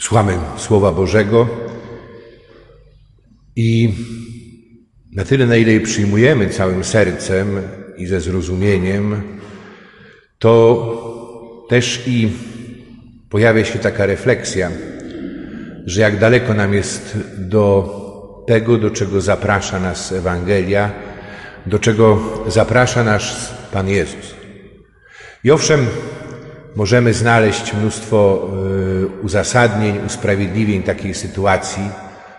Słuchamy Słowa Bożego i na tyle, na ile je przyjmujemy całym sercem i ze zrozumieniem, to też i pojawia się taka refleksja, że jak daleko nam jest do tego, do czego zaprasza nas Ewangelia, do czego zaprasza nas Pan Jezus. I owszem, możemy znaleźć mnóstwo y, uzasadnień, usprawiedliwień takiej sytuacji,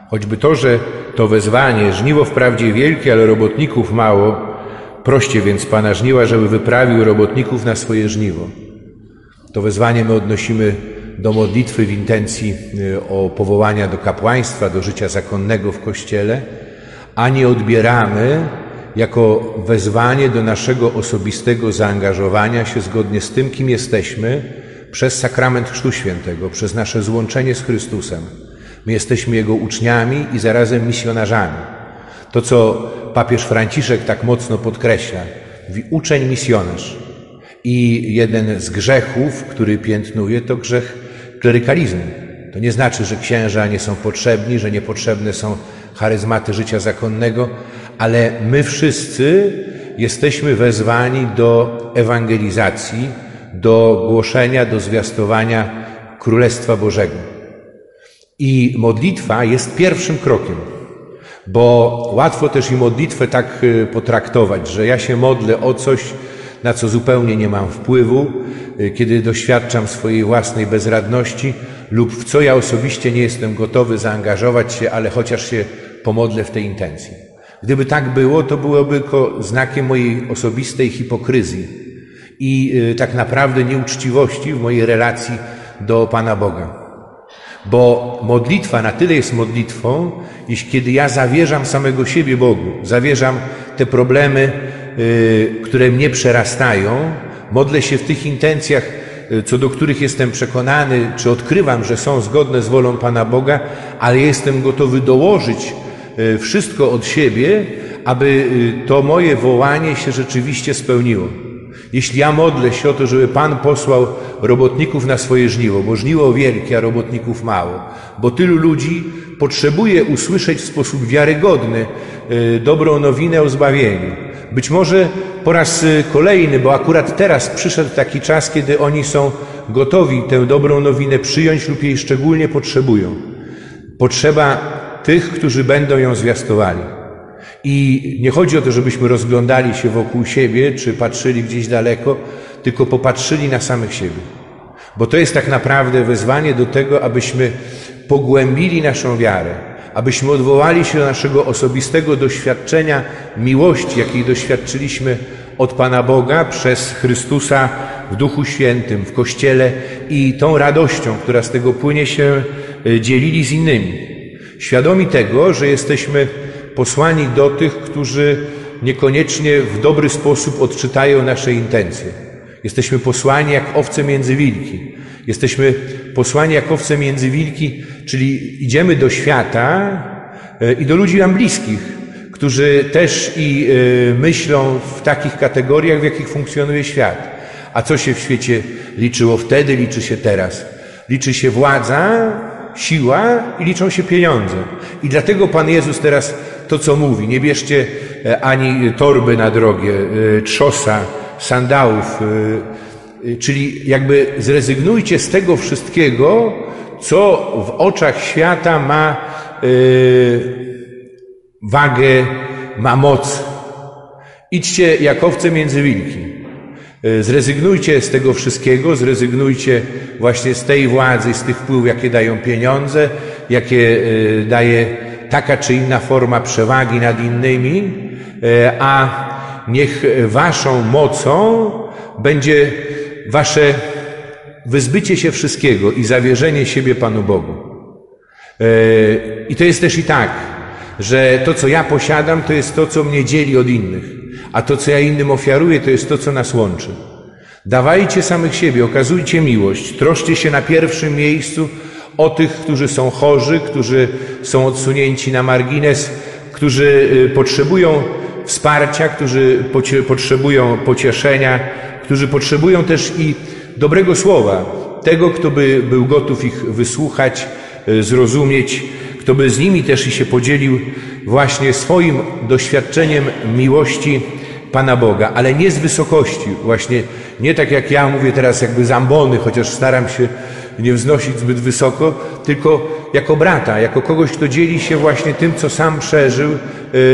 choćby to, że to wezwanie, żniwo wprawdzie wielkie, ale robotników mało, proście więc Pana żniwa, żeby wyprawił robotników na swoje żniwo. To wezwanie my odnosimy do modlitwy w intencji y, o powołania do kapłaństwa, do życia zakonnego w Kościele, a nie odbieramy jako wezwanie do naszego osobistego zaangażowania się zgodnie z tym, kim jesteśmy, przez sakrament Chrztu Świętego, przez nasze złączenie z Chrystusem. My jesteśmy Jego uczniami i zarazem misjonarzami. To, co papież Franciszek tak mocno podkreśla, mówi uczeń misjonarz. I jeden z grzechów, który piętnuje, to grzech klerykalizmu. To nie znaczy, że księża nie są potrzebni, że niepotrzebne są charyzmaty życia zakonnego, ale my wszyscy jesteśmy wezwani do ewangelizacji, do głoszenia, do zwiastowania Królestwa Bożego. I modlitwa jest pierwszym krokiem, bo łatwo też i modlitwę tak y, potraktować, że ja się modlę o coś, na co zupełnie nie mam wpływu, y, kiedy doświadczam swojej własnej bezradności lub w co ja osobiście nie jestem gotowy zaangażować się, ale chociaż się pomodlę w tej intencji. Gdyby tak było, to byłoby znakiem mojej osobistej hipokryzji i y, tak naprawdę nieuczciwości w mojej relacji do Pana Boga. Bo modlitwa na tyle jest modlitwą, iż kiedy ja zawierzam samego siebie Bogu, zawierzam te problemy, y, które mnie przerastają, modlę się w tych intencjach, y, co do których jestem przekonany, czy odkrywam, że są zgodne z wolą Pana Boga, ale jestem gotowy dołożyć wszystko od siebie, aby e, to moje wołanie się rzeczywiście spełniło. Jeśli ja modlę się o to, żeby Pan posłał robotników na swoje żniwo, bo żniwo wielkie, a robotników mało, bo tylu ludzi potrzebuje usłyszeć w sposób wiarygodny e, dobrą nowinę o zbawieniu. Być może po raz kolejny, bo akurat teraz przyszedł taki czas, kiedy oni są gotowi tę dobrą nowinę przyjąć lub jej szczególnie potrzebują. Potrzeba tych, którzy będą ją zwiastowali. I nie chodzi o to, żebyśmy rozglądali się wokół siebie, czy patrzyli gdzieś daleko, tylko popatrzyli na samych siebie. Bo to jest tak naprawdę wezwanie do tego, abyśmy pogłębili naszą wiarę, abyśmy odwołali się do naszego osobistego doświadczenia miłości, jakiej doświadczyliśmy od Pana Boga przez Chrystusa w Duchu Świętym, w Kościele i tą radością, która z tego płynie się e, dzielili z innymi świadomi tego, że jesteśmy posłani do tych, którzy niekoniecznie w dobry sposób odczytają nasze intencje. Jesteśmy posłani jak owce między wilki. Jesteśmy posłani jak owce między wilki, czyli idziemy do świata e, i do ludzi nam bliskich, którzy też i e, myślą w takich kategoriach, w jakich funkcjonuje świat. A co się w świecie liczyło wtedy, liczy się teraz. Liczy się władza, siła i liczą się pieniądze. I dlatego Pan Jezus teraz to, co mówi, nie bierzcie e, ani torby na drogę, e, trzosa, sandałów, e, czyli jakby zrezygnujcie z tego wszystkiego, co w oczach świata ma wagę, ma moc. Idźcie jak owce między wilki. E, zrezygnujcie z tego wszystkiego, zrezygnujcie właśnie z tej władzy, z tych wpływów, jakie dają pieniądze, jakie e, daje taka czy inna forma przewagi nad innymi, e, a niech waszą mocą będzie wasze wyzbycie się wszystkiego i zawierzenie siebie Panu Bogu. I to jest też i tak, że to, co ja posiadam, to jest to, co mnie dzieli od innych a to, co ja innym ofiaruję, to jest to, co nas łączy. Dawajcie samych siebie, okazujcie miłość, troszcie się na pierwszym miejscu o tych, którzy są chorzy, którzy są odsunięci na margines, którzy y, potrzebują wsparcia, którzy potrzebują pocieszenia, którzy potrzebują też i dobrego słowa, tego, kto by był gotów ich wysłuchać, e, zrozumieć, kto by z nimi też i się podzielił właśnie swoim doświadczeniem miłości Pana Boga, ale nie z wysokości, właśnie nie tak jak ja mówię teraz jakby zambony, chociaż staram się nie wznosić zbyt wysoko, tylko jako brata, jako kogoś, kto dzieli się właśnie tym, co sam przeżył,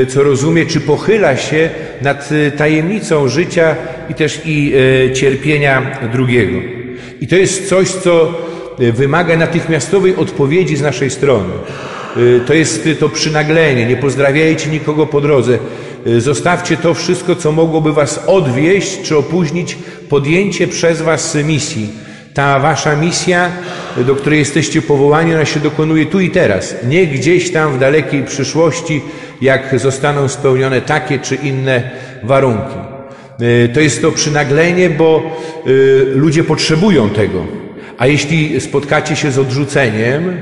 e, co rozumie, czy pochyla się nad e, tajemnicą życia i też i e, cierpienia drugiego. I to jest coś, co wymaga natychmiastowej odpowiedzi z naszej strony. To jest to przynaglenie, nie pozdrawiajcie nikogo po drodze. Zostawcie to wszystko, co mogłoby was odwieść czy opóźnić podjęcie przez was misji ta wasza misja, do której jesteście powołani, ona się dokonuje tu i teraz, nie gdzieś tam w dalekiej przyszłości, jak zostaną spełnione takie czy inne warunki. Y, to jest to przynaglenie, bo y, ludzie potrzebują tego. A jeśli spotkacie się z odrzuceniem,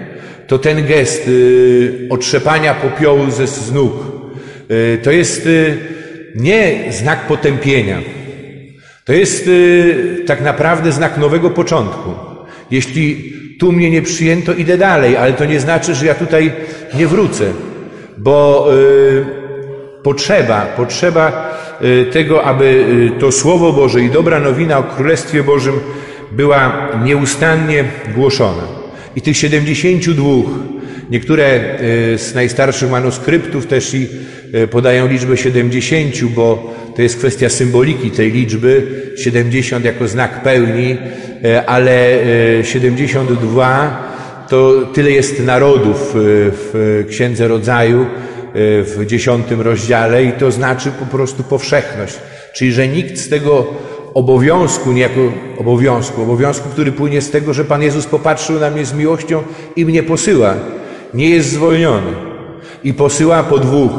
to ten gest y, otrzepania popiołu ze z nóg to jest nie znak potępienia. To jest y, tak naprawdę znak nowego początku. Jeśli tu mnie nie przyjęto, idę dalej, ale to nie znaczy, że ja tutaj nie wrócę, bo potrzeba, potrzeba tego, aby to Słowo Boże i dobra nowina o Królestwie Bożym była nieustannie głoszona. I tych 72 Niektóre e, z najstarszych manuskryptów też i e, podają liczbę 70, bo to jest kwestia symboliki tej liczby. 70 jako znak pełni, e, ale 72 to tyle jest narodów w Księdze Rodzaju w dziesiątym rozdziale i to znaczy po prostu powszechność. Czyli, że nikt z tego obowiązku, niejako obowiązku, obowiązku, który płynie z tego, że Pan Jezus popatrzył na mnie z miłością i mnie posyła nie jest zwolniony i posyła po dwóch.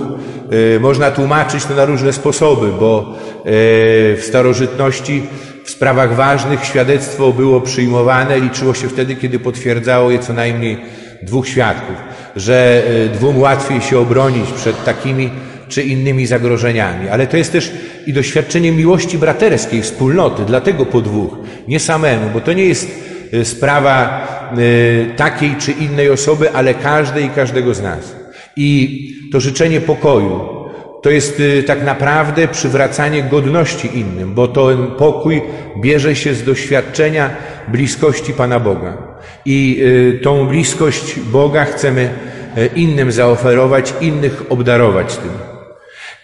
E, można tłumaczyć to na różne sposoby, bo e, w starożytności w sprawach ważnych świadectwo było przyjmowane, liczyło się wtedy, kiedy potwierdzało je co najmniej dwóch świadków, że e, dwóm łatwiej się obronić przed takimi czy innymi zagrożeniami. Ale to jest też i doświadczenie miłości braterskiej, wspólnoty, dlatego po dwóch, nie samemu, bo to nie jest Y, sprawa y, takiej czy innej osoby, ale każdej i każdego z nas. I to życzenie pokoju to jest y, tak naprawdę przywracanie godności innym, bo ten pokój bierze się z doświadczenia bliskości Pana Boga. I tą bliskość Boga chcemy innym zaoferować, innych obdarować tym.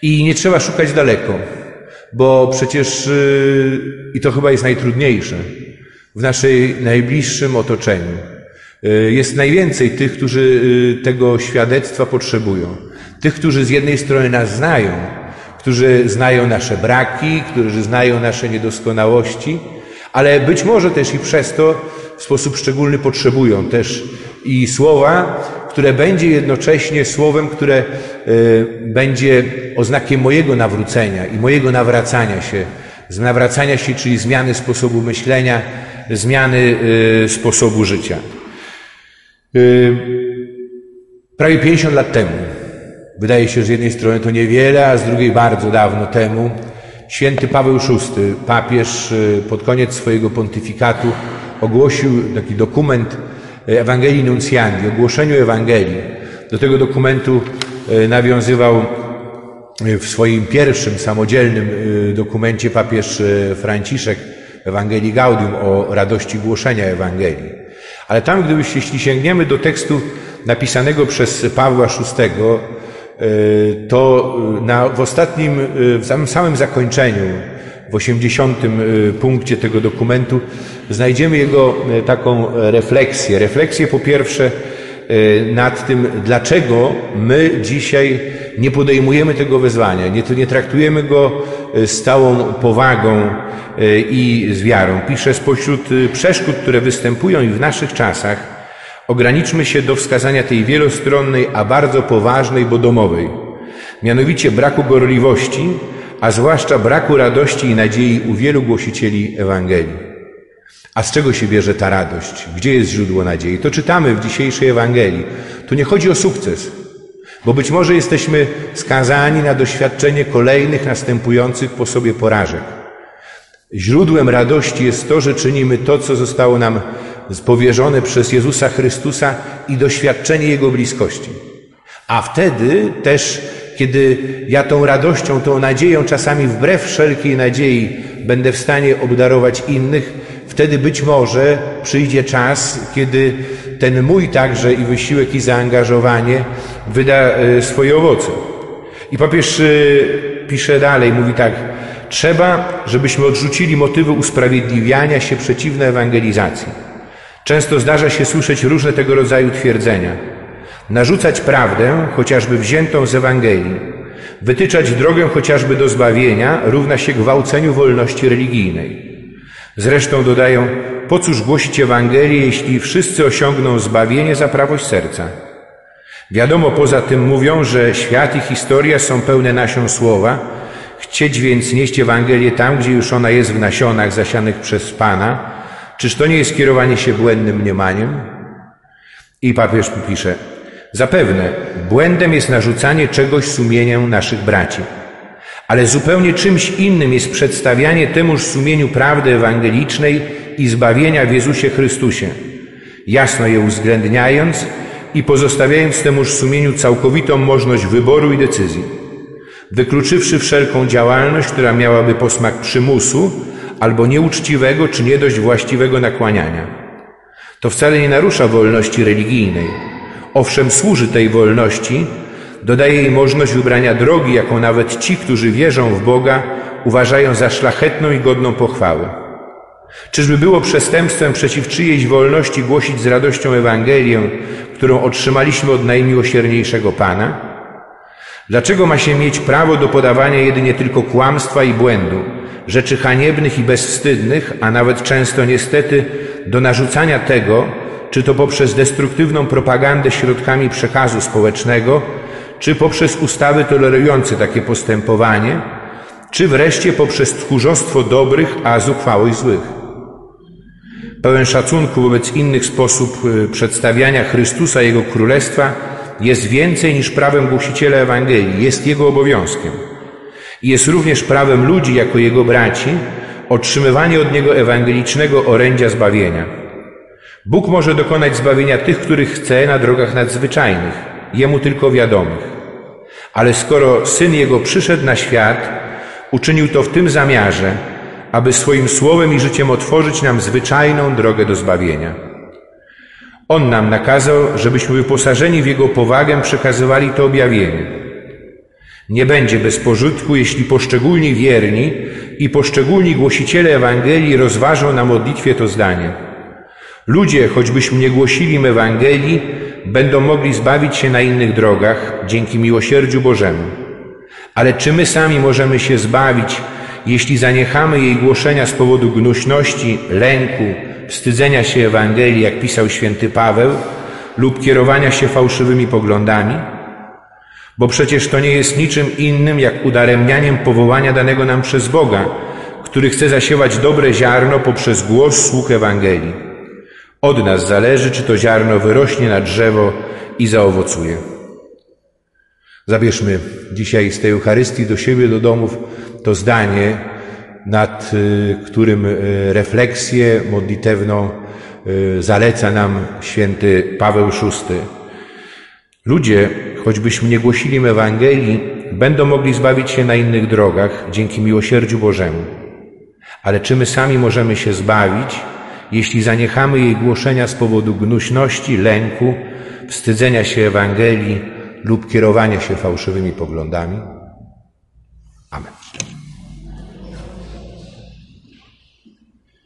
I nie trzeba szukać daleko, bo przecież, i to chyba jest najtrudniejsze, w naszej najbliższym otoczeniu. Y, jest najwięcej tych, którzy y, tego świadectwa potrzebują. Tych, którzy z jednej strony nas znają, którzy znają nasze braki, którzy znają nasze niedoskonałości, ale być może też i przez to w sposób szczególny potrzebują też i słowa, które będzie jednocześnie słowem, które y, będzie oznakiem mojego nawrócenia i mojego nawracania się, z nawracania się, czyli zmiany sposobu myślenia, zmiany sposobu życia. Y, prawie 50 lat temu, wydaje się, z jednej strony to niewiele, a z drugiej bardzo dawno temu, święty Paweł VI, papież, y, pod koniec swojego pontyfikatu ogłosił taki dokument Ewangelii Nuncjandi, ogłoszeniu Ewangelii. Do tego dokumentu nawiązywał w swoim pierwszym samodzielnym dokumencie papież Franciszek Ewangelii Gaudium, o radości głoszenia Ewangelii. Ale tam, gdybyście, jeśli sięgniemy do tekstu napisanego przez Pawła VI, e, to na, w ostatnim, e, w samym, samym zakończeniu, w osiemdziesiątym e, punkcie tego dokumentu, znajdziemy jego taką refleksję. Refleksję po pierwsze nad tym, dlaczego my dzisiaj nie podejmujemy tego wezwania, nie, nie traktujemy go z całą powagą E, i z wiarą. Pisze, spośród y, przeszkód, które występują i w naszych czasach, ograniczmy się do wskazania tej wielostronnej, a bardzo poważnej, bo domowej, mianowicie braku gorliwości, a zwłaszcza braku radości i nadziei u wielu głosicieli Ewangelii. A z czego się bierze ta radość? Gdzie jest źródło nadziei? To czytamy w dzisiejszej Ewangelii. Tu nie chodzi o sukces, bo być może jesteśmy skazani na doświadczenie kolejnych następujących po sobie porażek. Źródłem radości jest to, że czynimy to, co zostało nam powierzone przez Jezusa Chrystusa i doświadczenie Jego bliskości. A wtedy też, kiedy ja tą radością, tą nadzieją, czasami wbrew wszelkiej nadziei, będę w stanie obdarować innych, wtedy być może przyjdzie czas, kiedy ten mój także i wysiłek i zaangażowanie wyda e, swoje owoce. I papież e, pisze dalej, mówi tak, trzeba, żebyśmy odrzucili motywy usprawiedliwiania się przeciwne ewangelizacji. Często zdarza się słyszeć różne tego rodzaju twierdzenia. Narzucać prawdę, chociażby wziętą z Ewangelii, wytyczać drogę chociażby do zbawienia, równa się gwałceniu wolności religijnej. Zresztą dodają, po cóż głosić Ewangelię, jeśli wszyscy osiągną zbawienie za prawość serca? Wiadomo, poza tym mówią, że świat i historia są pełne nasion słowa, chcieć więc nieść Ewangelię tam, gdzie już ona jest w nasionach zasianych przez Pana, czyż to nie jest kierowanie się błędnym mniemaniem? I papież pisze, zapewne błędem jest narzucanie czegoś sumieniem naszych braci. Ale zupełnie czymś innym jest przedstawianie temuż sumieniu prawdy ewangelicznej i zbawienia w Jezusie Chrystusie, jasno je uwzględniając i pozostawiając temuż sumieniu całkowitą możliwość wyboru i decyzji, wykluczywszy wszelką działalność, która miałaby posmak przymusu albo nieuczciwego czy nie dość właściwego nakłaniania. To wcale nie narusza wolności religijnej. Owszem, służy tej wolności, dodaje jej możliwość wybrania drogi, jaką nawet ci, którzy wierzą w Boga, uważają za szlachetną i godną pochwały. Czyżby było przestępstwem przeciw czyjejś wolności głosić z radością Ewangelię, którą otrzymaliśmy od najmiłosierniejszego Pana? Dlaczego ma się mieć prawo do podawania jedynie tylko kłamstwa i błędu, rzeczy haniebnych i bezwstydnych, a nawet często niestety do narzucania tego, czy to poprzez destruktywną propagandę środkami przekazu społecznego, czy poprzez ustawy tolerujące takie postępowanie, czy wreszcie poprzez tchórzostwo dobrych, a zuchwałość złych. Pełen szacunku wobec innych sposób y, przedstawiania Chrystusa Jego Królestwa jest więcej niż prawem głosiciela Ewangelii, jest Jego obowiązkiem. Jest również prawem ludzi jako Jego braci otrzymywanie od Niego ewangelicznego orędzia zbawienia. Bóg może dokonać zbawienia tych, których chce na drogach nadzwyczajnych, Jemu tylko wiadomych. Ale skoro Syn Jego przyszedł na świat, uczynił to w tym zamiarze, aby swoim słowem i życiem otworzyć nam zwyczajną drogę do zbawienia. On nam nakazał, żebyśmy wyposażeni w Jego powagę przekazywali to objawienie. Nie będzie bez pożytku, jeśli poszczególni wierni i poszczególni głosiciele Ewangelii rozważą na modlitwie to zdanie. Ludzie, choćbyśmy nie głosili im Ewangelii, będą mogli zbawić się na innych drogach dzięki miłosierdziu Bożemu. Ale czy my sami możemy się zbawić, jeśli zaniechamy jej głoszenia z powodu gnuśności, lęku, wstydzenia się Ewangelii, jak pisał święty Paweł, lub kierowania się fałszywymi poglądami? Bo przecież to nie jest niczym innym jak udaremnianiem powołania danego nam przez Boga, który chce zasiewać dobre ziarno poprzez głos słuch Ewangelii. Od nas zależy, czy to ziarno wyrośnie na drzewo i zaowocuje. Zabierzmy dzisiaj z tej Eucharystii do siebie, do domów, to zdanie, nad y, którym y, refleksję modlitewną y, zaleca nam święty Paweł VI. Ludzie, choćbyśmy nie głosili im Ewangelii, będą mogli zbawić się na innych drogach dzięki miłosierdziu Bożemu. Ale czy my sami możemy się zbawić, jeśli zaniechamy jej głoszenia z powodu gnuśności, lęku, wstydzenia się Ewangelii lub kierowania się fałszywymi poglądami? Amen.